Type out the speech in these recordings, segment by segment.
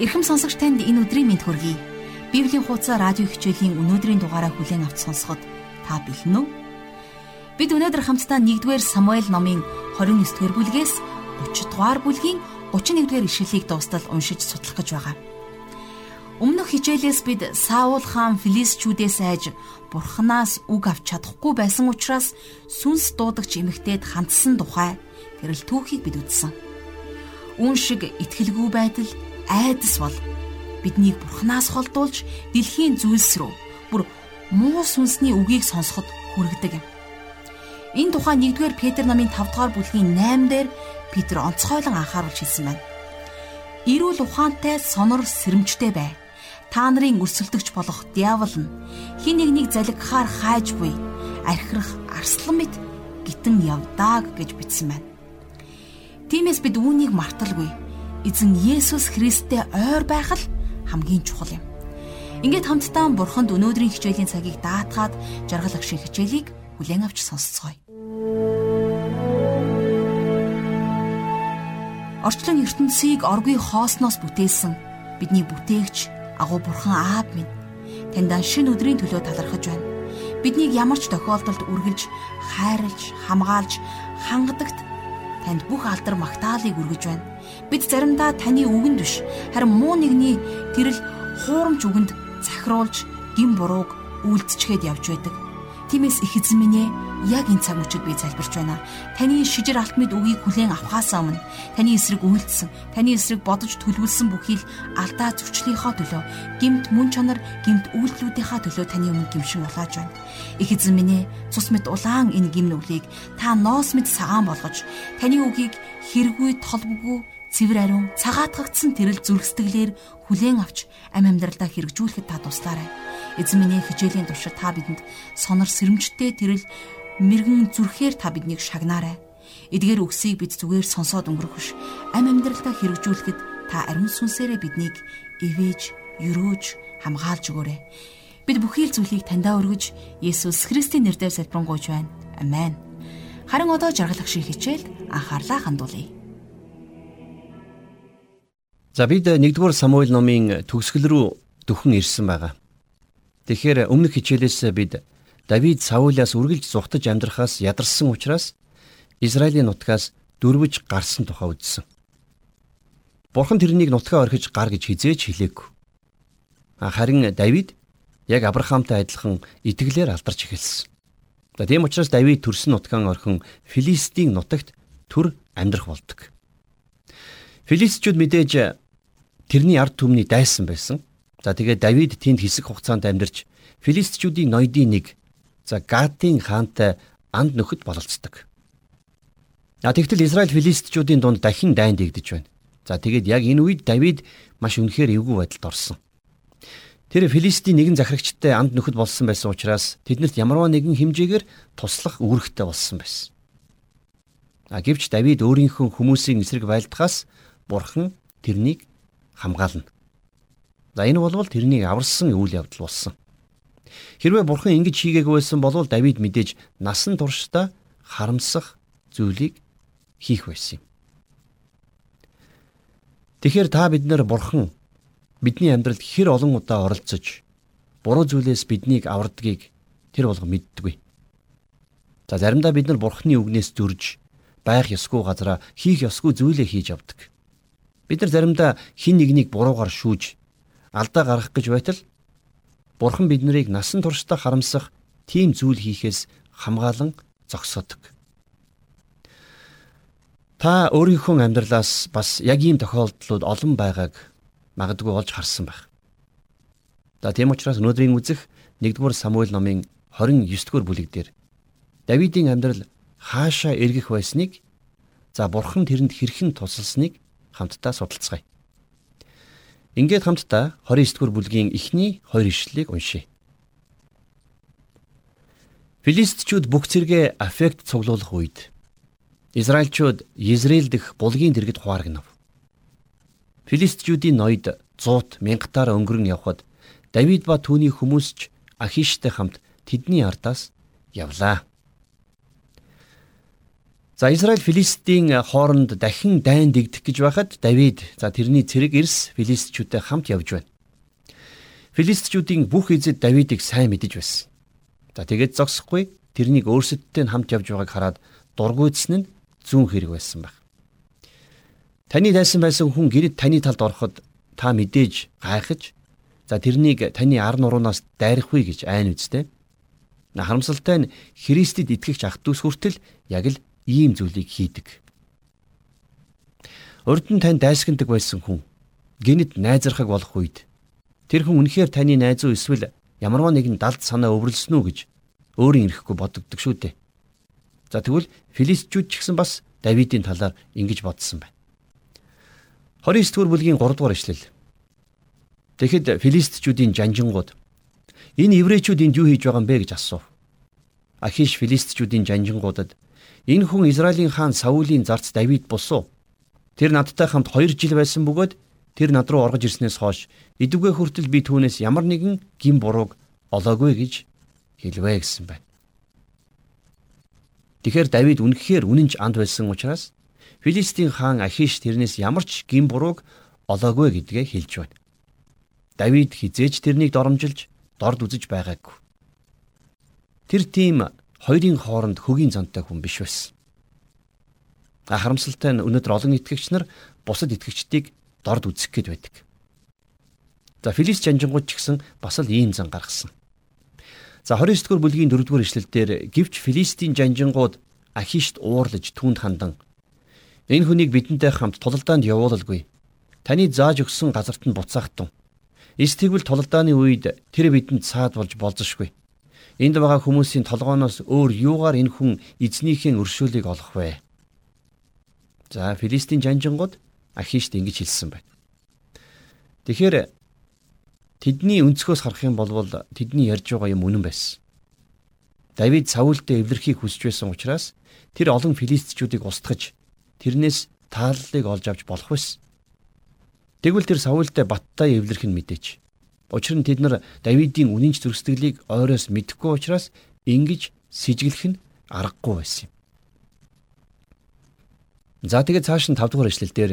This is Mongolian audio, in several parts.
Ирхэм сонсогч танд энэ өдрийн мэнд хүргэе. Библийн хуудас радио хичээлийн өнөөдрийн дугаараа бүлээн авч сонсоход та бэлэн үү? Бид өнөөдөр хамтдаа 1-р Самуэль номын 29-р бүлгээс 30-р бүлгийн 31-р ишлэлийг дуустал уншиж судлах гэж байгаа. Өмнөх хичээлээс бид Саул хаан Филистчүүдээс айж Бурханаас үг авч чадахгүй байсан учраас сүнс дуудагч эмэгтэйд хандсан тухай тэрэл түүхийг бид үзсэн. Үн шиг итгэлгүй байдал айдас бол биднийг бурхнаас холдуулж дэлхийн зүйлс рүү бүр муу сүнсний үгийг сонсоход хүргэдэг юм. Энэ тухай 1-р Петр намын 5-р бүлгийн 8 дээр Петр онцгойлон анхааруулж хэлсэн байна. Ирүүл ухаантай сонор сэрэмжтэй бай. Та нарын өрсөлдөгч болох диавол нь хин нэгнийг залгихаар хайж буй архирах арслан мэт гитэн явдаг гэж бичсэн байна. Тиймээс бид үүнийг марталгүй эзэн Есүс Христтэй ойр байх л хамгийн чухал юм. Ингээд хамтдаа Бурханд өнөөдрийн хичээлийн цагийг даатгаад жаргал агшин хичээлийг хүлээн авч сонсцгоё. Орчлон ертөнцийг оргүй хоосноос бүтээсэн бидний бүтээгч агуу бурхан аав минь таньдаа шин өдрийн төлөө талархаж байна. Биднийг ямар ч тохиолдолд үргэлж хайрлж, хамгаалж, хангадагт танд бүх алдар магтаалыг өргөж байна. Бид заримдаа таны үгэнд биш харин муу нэгний тэрл хуурамч үгэнд захируулж гин бурууг үйлдчихэд явж байдаг. Тиймээс их эзэн минь ээ яг энэ цаг үчид би залбирч байна. Таны шижир алт мэд үгийг хүлээн авахаас өмнө таны эсрэг үйлдсэн, таны эсрэг бодож төлөвлөсөн бүхий л алдаа зөрчлийнхоо төлөө, гимт мөн чанар, гимт үйлдэлүүдийнхаа төлөө таны өмнө гимшин улааж байна. Их эзэн минь ээ цус мэд улаан энэ гимнүглийг та ноос мэд цагаан болгож, таны үгийг хэрэггүй толбгүй цэвэр ариун цагаатгагдсан тэрэл зүрхсэтгэлээр хүлээн авч ам амьдралдаа хэрэгжүүлэхэд та туслаарай. Эзэн минь хичээлийн туршид та бидэнд сонор сэрэмжтэй тэрэл мэрэгэн зүрхээр та биднийг шагнаарай. Эдгээр үгсийг бид зүгээр сонсоод өнгөрөх биш. Ам амьдралдаа хэрэгжүүлэхэд та ариун сүнсээрээ биднийг ивэж, өрөөж, хамгаалж өгөөрэй. Бид бүхий л зүйлийг таньдаа өргөж, Есүс Христийн нэрээр залбирanгуйч байна. Амен. Харин одоо жаргалах шиг хичээл анхаарлаа хандуулъя. За бид 1-р Самуэль номын төгсгөл рүү дөхөн ирсэн байгаа. Тэгэхээр өмнөх хичээлээс бид Давид Саулаас үргэлж зүхтаж амьдрахаас ядарсан учраас Израилийн нутгаас дөрвөж гарсан тухай үзсэн. Бурхан тэрнийг нутгаа орхиж гар гэж хизээч хэлээгүй. Харин Давид яг Авраамтай адилхан итгэлээр алдарч эхэлсэн. За тийм учраас Давид төрсөн нутгаан орхин Филистийн нутагт төр амьдрах болдог. Филистчүүд мэдээж тэрний ард түмний дайсан байсан. За тэгээд Давид тэнд хэсэг хугацаанд амьдарч филистичүүдийн ноёдын нэг за Гатийн хаантай анд нөхөд бололцдог. А тэгтэл Израиль филистичүүдийн дунд дахин дайн дэгдэж байна. За тэгээд яг энэ үед Давид маш үнэхээр эвгүй байдалд орсон. Тэр Филистийн нэгэн захирагчтай анд нөхөд болсон байсан учраас тэднэрт ямарваа нэгэн хэмжээгээр туслах үүрэгтэй болсон байсан. А гэвч Давид өөрийнхөө хүмүүсийн эсрэг байлдахаас Бурхан тэрнийг хамгаална. За энэ бол тэрнийг аварсан үйл явдал болсон. Хэрвээ бурхан ингэж хийгээгүй байсан бол Давид мэдээж насан туршдаа харамсах зүйлийг хийх байсан юм. Тэгэхээр та бид нар бурхан бидний амьдралд хэр олон удаа оролцож буруу зүйлээс биднийг авардгийг тэр болго мэддэггүй. За заримдаа бид нар бурханы үгнээс зөрж байх ёсгүй газараа хийх ёсгүй зүйлээ хийж авдаг. Бид нар заримдаа хин нэгнийг буруугаар шүүж алдаа гаргах гэж байтал Бурхан биднийг насан туршдаа харамсах тийм зүйл хийхээс хамгаалan зогсоодог. Та өөрийнхөө амьдралаас бас яг ийм тохиолдлууд олон байгааг магадгүй олж харсан байх. За тийм учраас өнөөдрийн үзэх 1-р Самуэль номын 29-р бүлэг дээр Давидын амьдрал хаашаа эргэх байсныг за бурхан тэрэнд хэрхэн тусалсныг хамтдаа судалцгаая. Ингээд хамтдаа 29-р бүлгийн эхний хоёр ишлэлийг уншийе. Филистичүүд бүх зэрэгэ аффект цуглуулах үед Израильчууд Израиль дэх булгийн дэргэд хувааргнав. Филистичүүдийн ноёд 100 мянгатаар өнгөрөн явхад Давид ба түүний хүмүүс ч Ахиштай хамт тэдний ардаас явлаа. За Израиль Филистийн хооронд дахин дайн дэгдэх гэж байхад Давид за тэрний цэрэг эрс филистчүүдтэй хамт явж байна. Филистчүүдийн бүх эзэд Давидыг сайн мэдэж байсан. За тэгээд зогсохгүй тэрнийг өөрсөдтэй хамт явж байгааг хараад дургуйдсан нь зүүн хэрэг байсан баг. Таны дайсан байсан хүн гэрд таны талд ороход та мэдээж гайхаж за тэрнийг таны ар нуруунаас дайрахгүй гэж айн үздэй. Харамсалтай нь Христэд итгэгч ах トゥ ус хүртэл яг л ийм зүйлийг хийдэг. Урд нь тань дайсагдаг байсан хүн гинэд найзрахаг болох үед тэр хүн үнэхээр таны найз уу эсвэл ямарваа нэгэн далд санаа өвөрлсөн үү гэж өөрийн ирэхгүй бодогддог шүү дээ. За тэгвэл филистчүүд ч гэсэн бас Давидын талаар ингэж бодсон байна. 29 дугаар бүлгийн 3 дугаар ишлэл. Тэгэхэд филистчүүдийн жанжингууд энэ еврейчүүд энд юу хийж байгаа юм бэ гэж асуув. Ахиш филистчүүдийн жанжингуудад Энэ хүн Израилийн хаан Саулийн зарц Давид босуу. Тэр надтай хамт 2 жил байсан бөгөөд тэр над руу оргож ирснээс хойш идэвхтэй хүртэл би түүнээс ямар нэгэн гин бурууг олоогүй гэж хэлвэ гэсэн байна. Тэгэхээр Давид үнэхээр үнэнч анд байсан учраас Филистийн хаан Ахиш тэрнээс ямар ч гин бурууг олоогүй гэдгээ хэлж байна. Давид хизээж тэрнийг доромжилж дорд үзэж байгаагүй. Тэр тийм хоёрын хооронд хөгийн зантай хүн биш байсан. Харамсалтай нь өнөөдөр олон итгэгч нар бусад итгэгчдийг дорд үзэх гээд байдаг. За Филист жанжингууд ч гэсэн бас л ийм зан гаргасан. За 29 дугаар бүлгийн 4 дугаар ишлэлдэр гівч Филистийн жанжингууд Ахишт уурлаж түүнд хандан энэ хүнийг бидэнтэй хамт тулалдаанд явуулалгүй. Таны зааж өгсөн газарт нь буцаахтун. Эс тэгвэл тулалдааны үед тэр бидэнд цаад болж болзошгүй. Энд байгаа хүмүүсийн толгооноос өөр юугаар энэ хүн эзнийхээ өршөөлийг олох вэ? За Филистийн жанжингууд Ахишт ингэж хэлсэн байна. Тэгэхээр тэдний өнцгөөс харах юм бол тэдний ярьж байгаа юм үнэн байсан. Давид Саулдээ эвлэрхийг хүсэж байсан учраас тэр олон филистчүүдийг устгаж тэрнээс тааллыг олж авч болох байсан. Тэгвэл тэр Саулдээ баттай эвлэрх нь мэдээч. Учир нь тэд нар Давидын үнэнч зөрсдөглийг ойроос мэдэхгүй учраас ингэж сэжиглэх нь аргагүй байсан юм. За тэгээд цааш нь 5 дугаар эшлэл дээр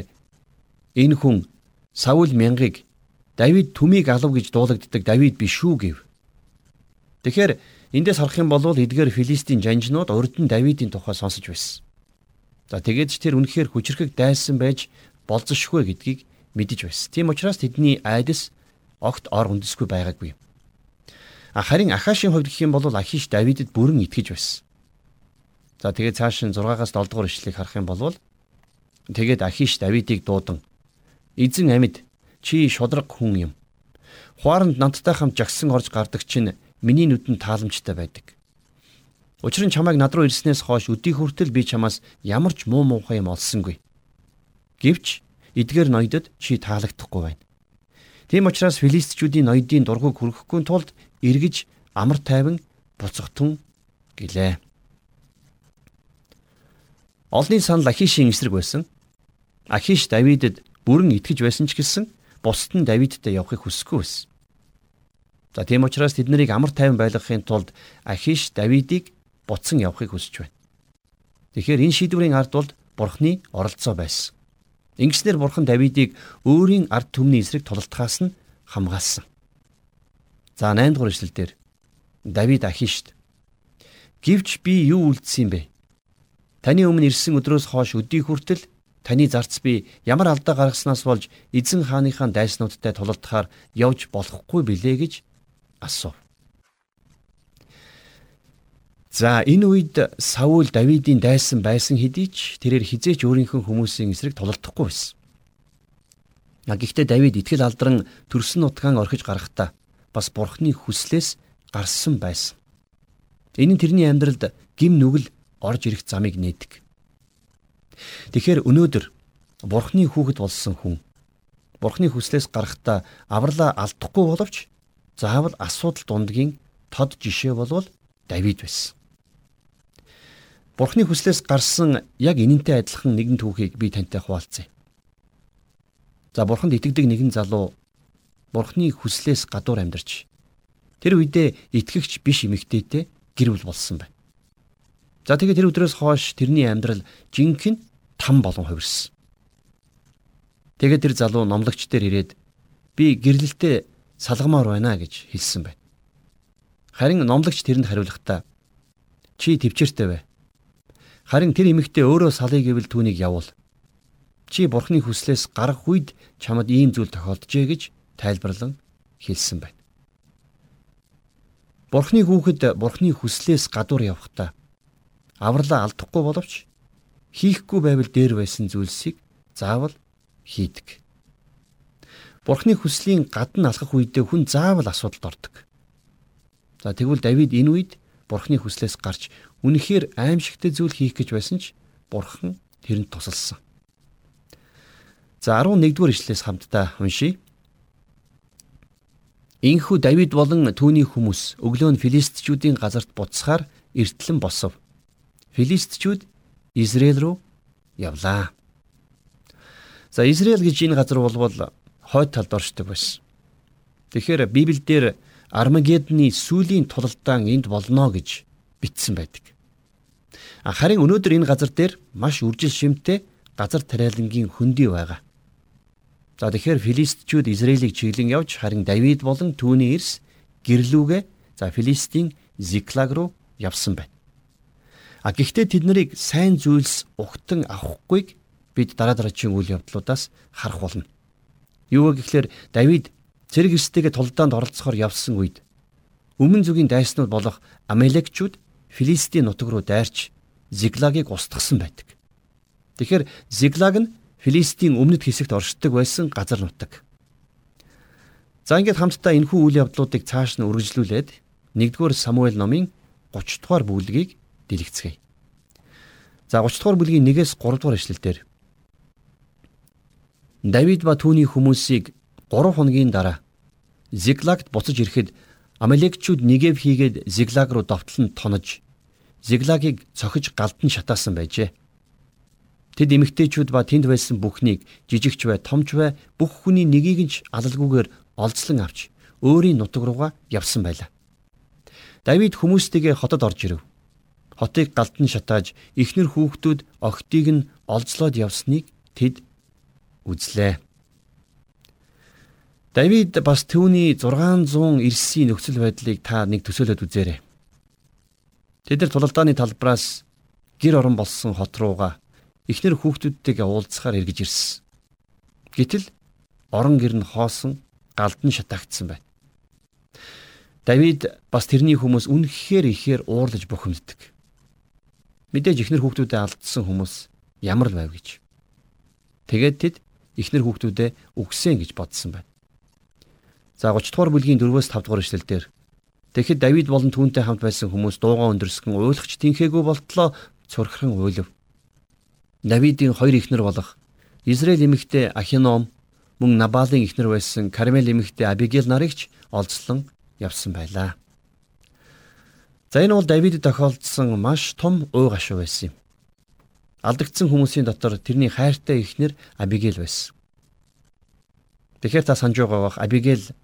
энэ хүн Саул мянгыг Давид түмийг алав гэж дуулагддаг Давид биш үү гэв. Тэгэхээр эндээс харах юм бол эдгээр Филистийн жанжнууд урд нь Давидын тухай сонсож байсан. За тэгээд ч тэр үнэхээр хүчрхэг дайсан байж болзошгүй гэдгийг мэдэж байсан. Тийм учраас тэдний айдас огт ор үндэсгүй байгаагүй. Харин Ахашийн хувьд гэх юм бол Ахиш Давидэд бүрэн итгэж байсан. За тэгээд цааш нь 6-аас 7 дугаар ишлэгийг харах юм бол тэгээд Ахиш Давидыг дуудан эзэн амьд чи шудраг хүн юм. Хуаранд надтай хамт жагсан орж гардаг чинь миний нүдэнд тааламжтай байдаг. Учир нь чамайг над руу ирснээс хойш өдий хүртэл би чамаас ямар ч муу муухай юм олсонгүй. Гэвч эдгээр ноёдод чи таалагдахгүй байна. Тийм учраас филистичүүдийн ноёдын дургуг хүрхэхгүй тулд эргэж амар тайван буцагтун гэлээ. Олны санал Ахишийн эсрэг байсан. Ахиш Давидэд бүрэн итгэж байсан ч гэсэн бусд нь Давидтай явахыг хүсэхгүй байсан. За тийм учраас тэд нарыг амар тайван байлгахын тулд Ахиш Давидыг буцан явахыг хүсэж байна. Тэгэхээр энэ шийдвэрийн ард бол Бурхны оролцоо байсан. Ингэснээр бурхан Давидыг өөрийн ард түмний эсрэг тулалдахаас нь хамгаалсан. За 8 дугаар эшлэлдэр Давид Ахишт Гэвч би юу үлдсэн юм бэ? Таны өмнө ирсэн өдрөөс хойш өдий хүртэл таны зарц би ямар алдаа гаргаснаас болж эзэн хааныхаа дайснуудтай тулалдахаар явж болохгүй билээ гэж асуув. За энэ үед Саул Давидын дайсан байсан хэдий ч тэрээр хизээч өөрийнхөө хүмүүсийн эсрэг тулалдахгүй байсан. Гэхдээ Давид итгэл алдран төрсөн нутгаан орхиж гарахдаа бас бурхны хүслээс гарсан байсан. Энэ нь тэрний амьдралд гим нүгэл орж ирэх замыг нээдэг. Тэгэхээр өнөөдөр бурхны хүүхэд болсон хүн бурхны хүслээс гарахдаа авралаа алдахгүй боловч заавал асуудал дундгийн тод жишээ болвол Давид байсан. Бурхны хүслээс гарсан яг энэнтэй адилхан нэгэн түүхийг би тантай хуваалцъя. За бурханд итгэдэг нэгэн залуу бурхны хүслээс гадуур амьдарч тэр үедээ итгэгч биш эмэгтэйтэй гэр бүл болсон байна. За тэгээд тэр өдрөөс хойш тэрний амьдрал жинхэнэ там болон хувирсан. Тэгээд тэр залуу номлогч дээр ирээд би гэрлэлтэд салгамаар байна гэж хэлсэн байна. Харин номлогч тэрэнд хариулахдаа чи төвчээртэй бай. Харин тэр эмэгтэй өөрөө салыг гэвэл түүнийг явуул. Чи бурхны хүслээс гарах үед чамд ийм зүйл тохиолджээ гэж тайлбарлан хэлсэн байна. Бурхны хүүхэд бурхны хүслээс гадуур явхдаа авралаа алдахгүй боловч хийхгүй байвал дээр байсан зүйлсийг заавал хийдэг. Бурхны хүслийн гадна алхах үедээ хүн заавал асуудалд ордог. За тэгвэл Давид энэ үед Бурхны хүслээс гарч үнэхээр аимшигтэй зүйл хийх гэж байсан ч Бурхан тэрэнд тусалсан. За 11-р ишлээс хамтдаа уншийе. Инхүү Давид болон түүний хүмүүс өглөө нь филистичүүдийн газарт буцахаар эртлэн босов филистичүүд Израиль руу явлаа. За Израиль гэж энэ газар болвол хойд талд оршдог байсан. Тэгэхээр Библиэлд Армагедны сүлийн тулалдаан энд болно гэж бичсэн байдаг. Харин өнөөдөр энэ газар дээр маш үржил шимтэй газар тариалангийн хөндөй байгаа. За тэгэхээр филистичүүд Израилийг чиглэн явж харин Давид болон түүний эрс гэрлүүгээ за Филистийн Зиклаг руу явсан байна. А гэхдээ тэд нарыг сайн зүйлс угтан авахгүйг бид дараа дараагийн үйл явдлуудаас харах болно. Юу вэ гэхээр Давид цэрэг эрстэйгээ тулдаанд оролцохоор явсан үед өмнө зүгийн дайснууд болох Амелекчүүд Филистийн нутаг руу дайрч Зиглагийг устгасан байдаг. Тэгэхээр Зиглаг нь Филистийн өмнөд хэсэгт оршдог байсан газар нутаг. За ингээд хамтдаа энэхүү үйл явдлуудыг цааш нь үргэлжлүүлээд 1-р Самуэль номын 30 дугаар бүлгийг дэлгэцгээе. За 30 дугаар бүлгийн 1-ээс 3 дугаар ишлэлдэр Давид ба түүний хүмүүсийг 3 хоногийн дараа Зиглагт буцаж ирэхэд Амалекчүүд Негев хийгээд Зиглаг руу довтлон тонож Зиглагийг цохиж галдан шатаасан байжээ. Тэд эмэгтэйчүүд ба тэнд байсан бүхнийг жижигч бай, томч бай бүх хүний нэгийг нь ч алалгүйгээр олзлон авч өөрийн нутаг руугаа явсан байлаа. Давид хүмүүстэйгээ хотод орж ирэв хотыг галдан шатааж ихнэр хүүхдүүд огтыг нь олзлоод явсныг тэд үзлээ. Давид бас түүний 600 эрсийн нөхцөл байдлыг та нэг төсөөлөд үзээрэй. Тэд нар тулалдааны талбараас гэр орон болсон хот руугаа ихнэр хүүхдүүдтэйгээ уулзахаар эргэж ирсэн. Гэтэл орон гэр нь хоосон галдан шатаагдсан байна. Давид бас тэрний хүмүүс үнэхээр ихээр уурлаж бухимддаг. Мэдээж ихнэр хүүхдүүдэд алдсан хүмүүс ямар л байв гэж. Тэгээд тэд ихнэр хүүхдүүдэд үгсэн гэж бодсон байна. За 30 дугаар бүлгийн 4-өөс 5 дугаар эшлэлдэр Тэгэхэд Давид болон түүнтэй хамт байсан хүмүүс дуугаа өндөрсгөн уйлахч тэнхээгүй болтлоо цурхран уйлв. Давидын хоёр ихнэр болох Израиль эмэгтэй Ахином мөн Набалын ихнэр байсан Кармел эмэгтэй Абигейл нарыг ч олзлон явсан байлаа. За энэ бол Давид тохиолдсон маш том ууй гашуу байсан юм. Алдагдсан хүмүүсийн дотор тэрний хайртай эхнэр Абигейл байсан. Тэгэхээр та санаж байгаа бах Абигейл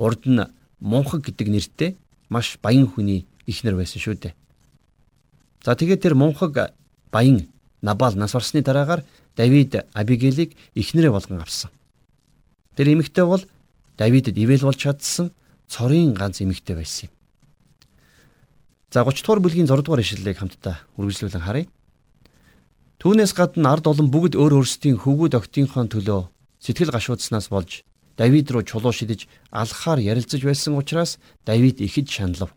урд нь Мунхаг гэдэг нэртэй маш баян хүний эхнэр байсан шүү дээ. За тэгээд тэр Мунхаг баян Набал нас барсны дараагаар Давид Абигейлийг эхнэрээ болгон авсан. Тэр эмэгтэй бол Давидэд ивэл болж чадсан цорын ганц эмэгтэй байсан юм. За 30 дугаар бүлгийн 6 дугаар ишлэлийг хамтдаа үргэлжлүүлэн харъя. Түүнээс гадна ард олон бүгд өөр өөрсдийн хөвгүүд октийнхоо төлөө сэтгэл гашуудснаас болж Давид руу чулуу шидэж алхахаар ярилцаж байсан учраас Давид ихэд шаналв.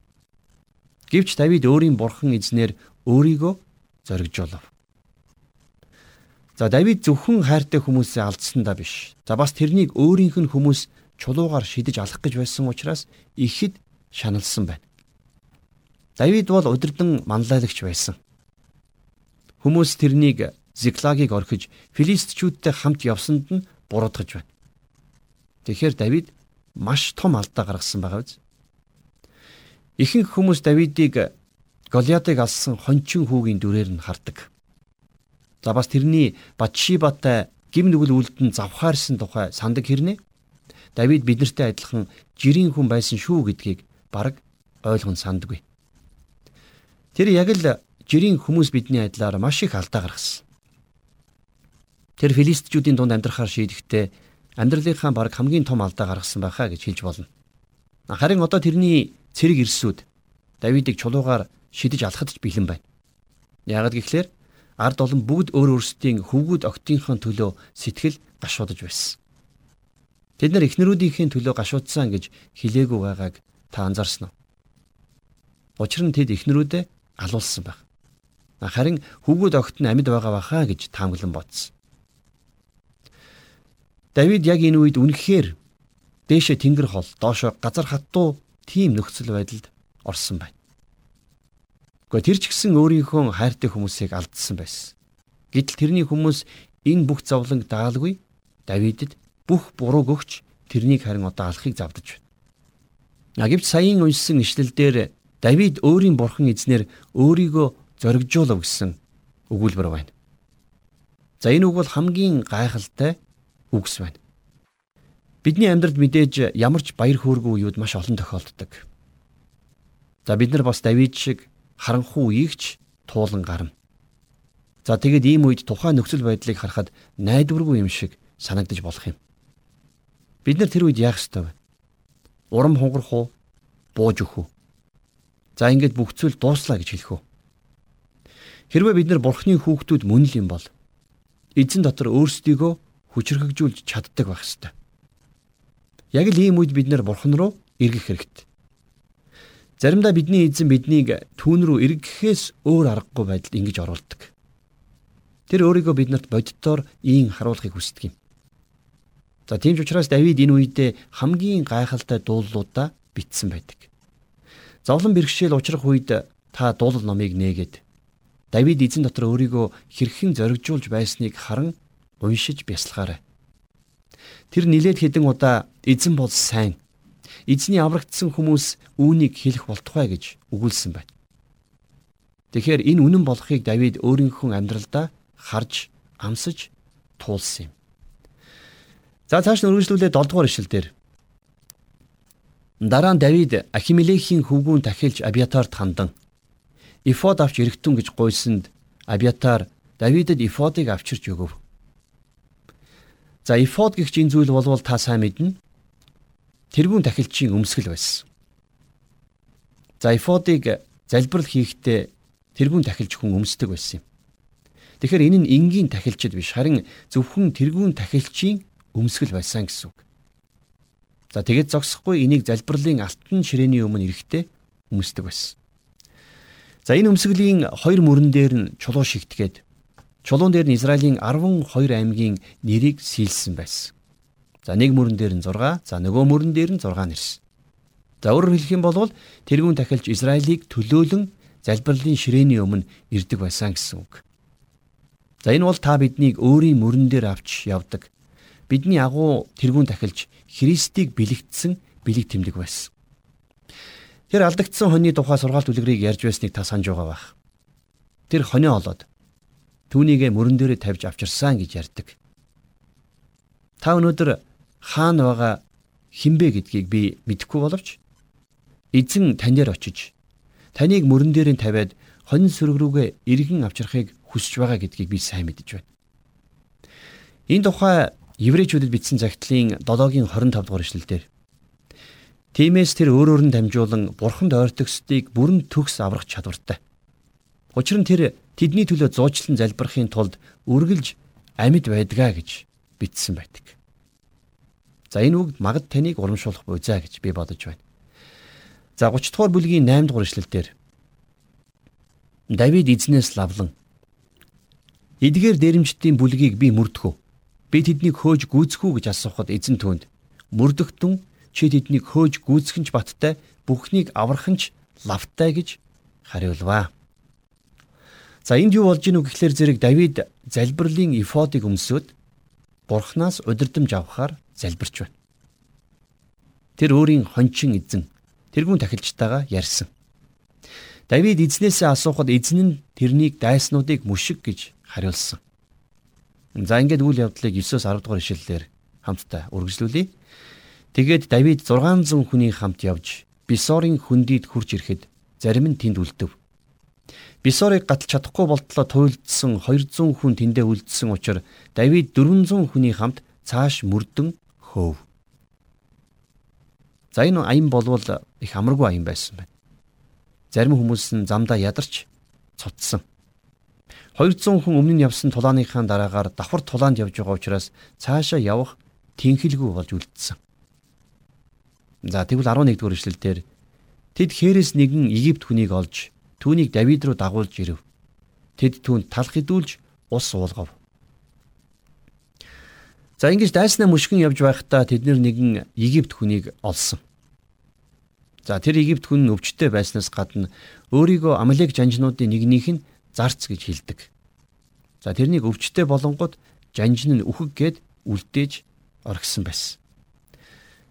Гэвч Давид өөрийн бурхан эзнэр өөрийгөө зоригжуулав. За Давид зөвхөн хайртай хүмүүсээ алдсандаа биш. За бас тэрнийг өөрийнх нь хүмүүс чулуугаар шидэж алах гэж байсан учраас ихэд шаналсан байна. Давид бол удирдан манлайлагч байсан. Хүмүүс тэрнийг Зиклагийг орхиж филистичүүдтэй хамт явсанд нь буруутгаж байна. Тэгэхээр Давид маш том алдаа гаргасан байгаа биз? Ихэнх хүмүүс Давидыг Голиатыг алсан хончин хүүгийн дүрээр нь хардаг. За бас тэрний Батшибатай гим нүгэл үлдэн завхаарсан тухай сандаг хэрнээ Давид биднэртэй адилхан жирийн хүн байсан шүү гэдгийг бараг ойлгон сандгүй. Тэр яг л жирийн хүмүүс бидний адилаар маш их алдаа гаргасан. Тэр филистичүүдийн дунд амьдрахаар шийдэхдээ амьдралынхаа баг хамгийн том алдаа гаргасан байхаа гэж хэлж болно. Харин одоо тэрний цэрэг ирсүүд Давидыг чулуугаар шидэж алхахад ч бэлэн байна. Яагад гэхлээр ард олон бүгд өөр өөрсдийн хөвгүүд октынхон төлөө сэтгэл гашуудж байсан. Тэд нар эхнэрүүдийнхээ төлөө гашуудсан гэж хэлээгүй байгааг та анзаарсан уу? Учир нь тэд эхнэрүүдээ алуулсан баг. Харин хөвгүүд огт нь амьд байгаа баха гэж таамаглан бодсон. Давид яг энэ үед үнэхээр дээшээ тэнгэр хол, доошоо газар хаттуу тийм нөхцөл байдалд орсон байна. Гэхдээ тэр ч гэсэн өөрийнхөө хайртай хүмүүсийг алдсан байсан. Гэтэл тэрний хүмүүс энэ бүх зовлонг даалгүй Давидэд бүх бурууг өгч тэрнийг харин одоо алахыг завдаж байна. Агивч саяын уншсан ишлэлдэр Давид өөрийн бурхан эзнэр өөрийгөө зоригжуулав гэсэн өгүүлбэр байна. За энэ үг бол хамгийн гайхалтай үгс байна. Бидний амьдралд мэдээж ямар ч баяр хөөргүй үеуд маш олон тохиолддог. За бид нар бас Давид шиг харанхуй үеигч туулан гарна. За тэгэд ийм үед тухайн нөхцөл байдлыг харахад найдваргүй юм шиг санагдаж болох юм. Бид нар тэр үед яах ёстой вэ? Урам хугарах уу? Бууж өгөх үү? За ингээд бүх зүйл дууслаа гэж хэлэх үү? Хэрвээ бид нар бурхны хүүхдүүд мөн л юм бол эзэн дотор өөрсдийгөө хүчрхэгжүүлж чаддаг байх ёстой. Яг л ийм үед бид нар бурхан руу эргэх хэрэгтэй. Заримдаа бидний эзэн биднийг түүн рүү эргэхээс өөр аргагүй байдалд ингэж оруулдаг. Тэр өөрийгөө биднэрт боддоор ийн харуулахыг хүсдэг юм. За тийм ч учраас Давид энэ үедээ хамгийн гайхалтай дуулуудаа бичсэн байдаг. Зовлон бэрхшээл учрах үед та дуулал номыг нээгээд Давид эзэн дотор өөрийгөө хэрхэн зоригжуулж байсныг харан уншиж бясалгаарай. Тэр нилээд хэдэн удаа эзэн бол сайн. Эзний аврагдсан хүмүүс үүнийг хэлэх болтугай гэж өгүүлсэн байна. Тэгэхээр энэ үнэн болохыг Давид өөрийнхөө амьдралдаа харж амсаж туулсан юм. За цааш нь үргэлжлүүлээ 7 дугаар ишлэл дээр. Дараа нь Давид Ахимелехийн хөвгүүн тахилж Абиатарт хандан эфод авч ирэхтэн гэж гуйсанд Абиатар Давидад эфодыг авчирч өгөв. За эфод гэх чинь зүйл болвол та сайн мэднэ. Тэрүүн тахилчийн өмсгөл байсан. За эфодыг залбирал хийхдээ тэрүүн тахилч хүн өмсдөг байсан юм. Тэгэхээр энэ нь энгийн тахилчид биш харин зөвхөн тэрүүн тахилчийн өмсгөл байсан гэсэн үг. За тэгээд зогсохгүй энийг залбирлын алтан ширээний өмнө эрэхтэй өмсдөг байсан. За энэ өмсгөлийн хоёр мөрөн дээр нь чулуу шигтгээд Чулуун дээр нь Израилийн 12 аймгийн нэрийг сийлсэн байсан. За нэг мөрөн дээр нь 6, за нөгөө мөрөн дээр нь 6 нэрсэн. За өөрөөр хэлэх юм бол тэрүүн тахилч Израилийг төлөөлөн залбирлын ширээний өмнө ирдэг байсан гэсэн үг. За энэ бол та биднийг өөрийн мөрөн дээр авч явдаг. Бидний агуу тэрүүн тахилч Христийг бэлэгдсэн бэлэг тэмдэг байсан. Тэр алдагдсан хоны тухай сургаалт үлгэрийг ярьж байсныг та санаж байгаа бах. Тэр хонио олоод түүнийгээ мөрөн дээрээ тавьж авчирсан гэж ярьдаг. Та өнөөдөр хаана байгаа хинбэ гэдгийг би мэдэхгүй боловч эзэн таньяар очиж таныг мөрөн дээрээ тавиад хонь сүрэг рүүгээ эргэн авчрахыг хүсэж байгаа гэдгийг би сайн мэдэж байна. Энэ тухай еврейчүүдэд бичсэн загтлын 7-гийн 25 дугаар эшлэлдэр Тимээс тэр өөрөөр нь дамжуулан бурханд ойртогсдыг бүрэн төгс аврах чадвартай. Учир нь тэр тэдний төлөө зуучлан залбирахын тулд үргэлж амьд байдгаа гэж бичсэн байдаг. За энэ үг магад таныг урамшуулах буйзаа гэж би бодож байна. За 30 дугаар бүлгийн 8 дугаар эшлэлдэр Давид эзнээс лавлан Эдгээр дээрэмчдийн бүлгийг би мөрдөхөө. Би тэднийг хөөж гүйцэхүү гэж асуухад эзэн түүнд мөрдөгтөн чи тэднийг хөөж гүйцэх нь ч баттай бүхнийг аврах нь ч лавтай гэж хариулваа. За энд юу болж гинүү гэхлээр зэрэг Давид залбирлын эфодыг өмсөд Бурханаас удирдамж авахаар залбирч байна. Тэр өөрийн хончин эзэн тэрүүн тахилчтайгаа ярьсан. Давид эзнээсээ асуухад эзэн нь тэрнийг дайснуудыг мүшиг гэж хариулсан. За ингээд үйл явдлыг 9-оос 10 дугаар ишлэлээр хамтдаа үргэлжлүүлье. Тэгээд Давид 600 хүний хамт явж Бисорын хөндөд хурж ирэхэд зарим нь тэнд үлдэв. Бисорыг гаталж чадахгүй болтлоо туйлдсан 200 хүн тэндээ үлдсэн учраас Давид 400 хүний хамт цааш мөрдөн хөөв. За энэ аян болвол их амаргүй аян байсан байна. Зарим хүмүүс нь замдаа ядарч цутсан. 200 хүн өмнө нь явсан тулааныхаа дараагаар давхар тулаанд явж байгаа учраас цаашаа явах тэнхэлгүй болж үлдсэн. За тэгвэл 11 дугаар ишлэлдэр тэд хээрээс нэгэн Египт хүнийг олж Түүнийг Давид руу дагуулж ирэв. Тэд түүнд талх идүүлж ус уулгав. За ингэж дайснаа мөшгөн явж байхдаа тэд нэгэн Египт хүнийг олсон. За тэр Египт хүн өвчтөй байснаас гадна өөрийгөө Амалек жанжнуудын нэгнийх нь зарц гэж хэлдэг. За тэрнийг өвчтөй болонгод жанжин нь үхэг гээд үлдээж оргисон байсан.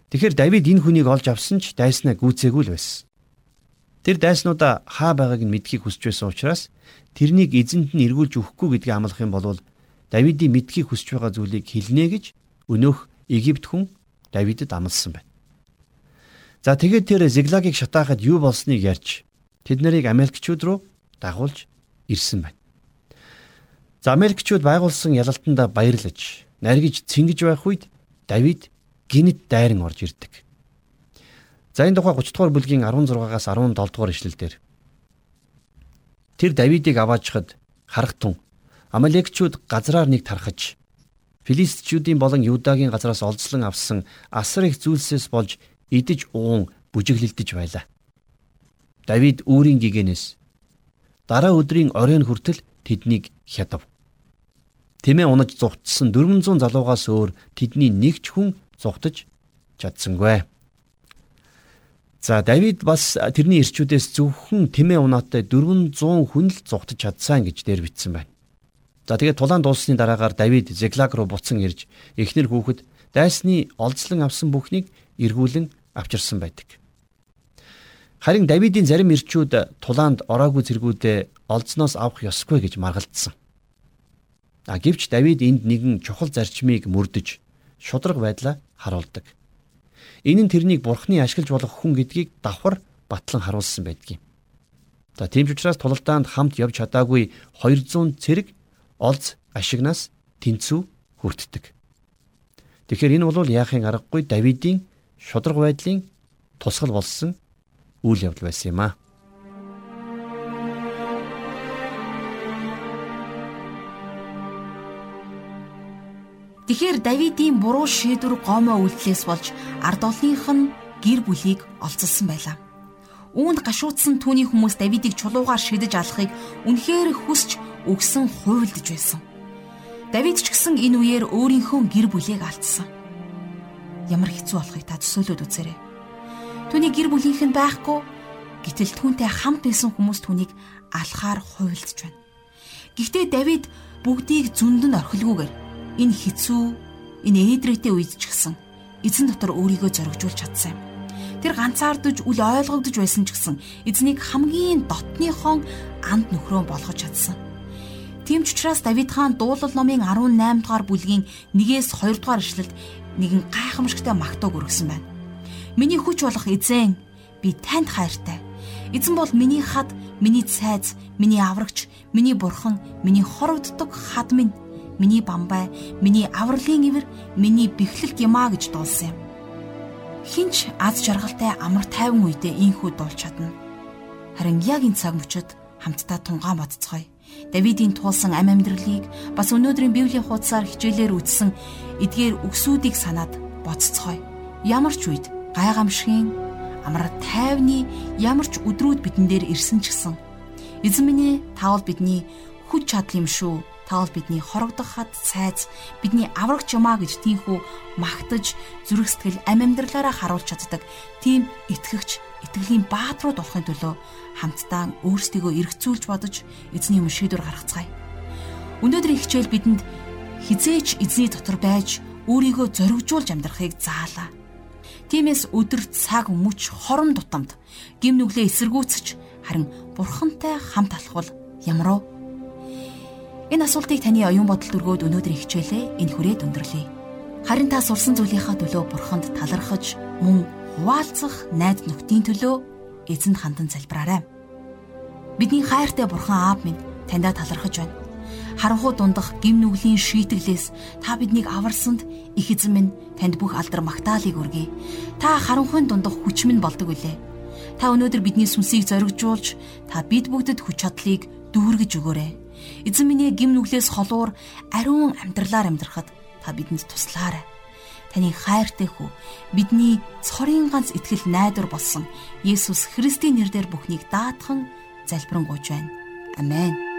Тэгэхээр Давид энэ хүнийг олж авсан ч дайснаа гүйцээгүй л байсан. Тэр дайснуудаа хаа байгааг нь мэдхийг хүсэж байсан учраас тэрнийг эзэнт нь эргүүлж өгөхгүй гэдгийг амлах юм бол Давидын мэдхийг хүсэж байгаа зүйлийг хэлнэ гэж өнөөх Египт хүн Давидэд амласан байна. За тэгээд тэр Зиглагийг шатаахад юу болсныг ярьж тэд нарыг Амелкчүүд рүү дагуулж ирсэн байна. За Амелкчүүд байгуулсан ялалтанда баярлаж, наргиж цэнгэж байх үед Давид гинт дайран орж ирдэг. За энэ тухай 30 дугаар бүлгийн 16-аас 17 дугаар ишлэлдэр Тэр Давидыг аваачхад харахтун Амалекчүүд газраар нэг тархаж Филистичүүдийн болон Юдагийн газраас олзлон авсан асар их зүйлсээс болж идэж уун бүжиглэлдэж байлаа. Давид үүрийн гигэнээс дараа өдрийн оройн хүртэл тэднийг хядав. Тэмээ унаж зугтсан 400 залуугаас өөр тэдний нэг ч хүн зугтаж чадсангүй. За Давид бас тэрний ирчүүдээс зөвхөн тэмээ унаатай 400 хүн л зугтаж чадсан гэж дээр бичсэн байна. За тэгээд тулаан дууссаны дараагаар Давид Зеглаг руу буцан ирж эхнэр хүүхэд дайсны олзлон авсан бүхнийг эргүүлэн авчирсан байдаг. Харин Давидын зарим ирчүүд тулаанд ороогүй зэргүүдээ олзноос авах ёсгүй гэж маргалдсан. А гэвч Давид энд нэгэн чухал зарчмыг мөрдөж шудраг байдлаа харуулдаг. Энэ нь тэрнийг бурхны ашиглаж болох хүн гэдгийг давхар батлан харуулсан байдгийг. За тийм ч учраас тулалдаанд хамт явж чадаагүй 200 цэрэг олз ашигнаас тэнцүү хүртдэг. Тэгэхээр энэ бол яахын аргагүй Давидын шудраг байдлын тусгал болсон үйл явдал байсан юм аа. Тэгэхээр Давидын буруу шийдвэр гомоо үйлдэлээс болж ард олонх нь гэр бүлийг олцолсон байлаа. Үүнд гашуудсан түүний хүмүүс Давидыг чулуугаар шидэж алахыг үнэхээр хүсч өгсөн хуйлдж байсан. Давид ч гэсэн энэ үеэр өөрийнхөө гэр бүлийг алдсан. Ямар хэцүү болохыг та төсөөлөд үзээрэй. Түүний гэр бүлийнх нь байхгүй гэтэл түүнтэй хамт байсан хүмүүс түүнийг алхаар хуйлдж байна. Гэхдээ Давид бүгдийг зөндөнд орхилгүйгээр энэ хэцүү энэ ээдрээтэй үед ч гэсэн эзэн дотор өөрийгөө зоригжуулж чадсан юм. Тэр ганцаардж үл ойлгогдож байсан ч гэсэн эзнийг хамгийн дотныхон анд нөхрөө болгож чадсан. Тийм ч учраас Давид хаан дуулал номын 18 дугаар бүлгийн 1-ээс 2 дугаар ишлэлд нэгэн гайхамшигтай магтааг өргөсөн байна. Миний хүч болох эзэн би танд хайртай. Эзэн бол миний хад, миний цайз, миний аврагч, миний бурхан, миний хорогддог хад минь миний бамбай, миний авралын ивэр, миний бэхлэл гимаа гэж дуулсан юм. Хинч аз жаргалтай амар тайван үедээ ийхүү дуулж чадна. Харин яг энэ цаг мөчид хамтдаа тунгаан бодцгоё. Давидын туулсан ам амьдралыг бас өнөөдрийн Библийн хуудасаар хичээлээр үтсэн эдгээр үгсүүдийг санаад бодцгоё. Ямар ч үед гайхамшигын амар тайвны ямар ч өдрүүд бидэн дээр ирсэн ч гэсэн эзэн минь таавал бидний хүч чадал юм шүү Таавал бидний хорогдох хад цайз бидний аврагч юмаа гэж тийхүү магтаж зүрх сэтгэл ам амьдралаараа харуулж чаддаг тийм итгэгч итгэлийн бааtruуд болохын төлөө хамтдаа өөрсдийгөө эргцүүлж бодож эзний юм шийдвэр гаргацгаая. Өнөөдрийн хичээл бидэнд хизээч эзний дотор байж өөрийгөө зоригжуулж амьдрахыг заалаа. Тиймээс өдөр цаг мөч хорон тутамд гим нүглээ эсэргүүцэж харин бурхантай хамт алхвал ямар вэ? Энэ асуултыг таны оюун бодолд өргөөд өнөөдөр хичээлээ энэ хүрээд өндөрлөе. Харин та сурсан зүйлийнхаа төлөө бурханд талархаж мөн хуваалцах найз нөхдийн төлөө эзэнд хандан залбираарай. Бидний хайртай бурхан аав минь таньда талархаж байна. Харанхуу дундах гим нүглийн шийтгэлээс та биднийг аварсанд их эзэн минь танд бүх алдар магтаалыг өргөе. Та харанхуйн дундах хүч минь болдог үлээ. Та өнөөдөр бидний сүнсийг зоригжуулж та бид бүгдэд хүч чадлыг дүүргэж өгөөрэй. Эзэн минь гим нүглээс холуур ариун амьдралаар амьдрахад та бидэнд туслаарай. Таны хайртай хүү бидний цорын ганц итгэл найдвар болсон Есүс Христийн нэрээр бүхнийг даатхан залбирanгуйж байна. Амен.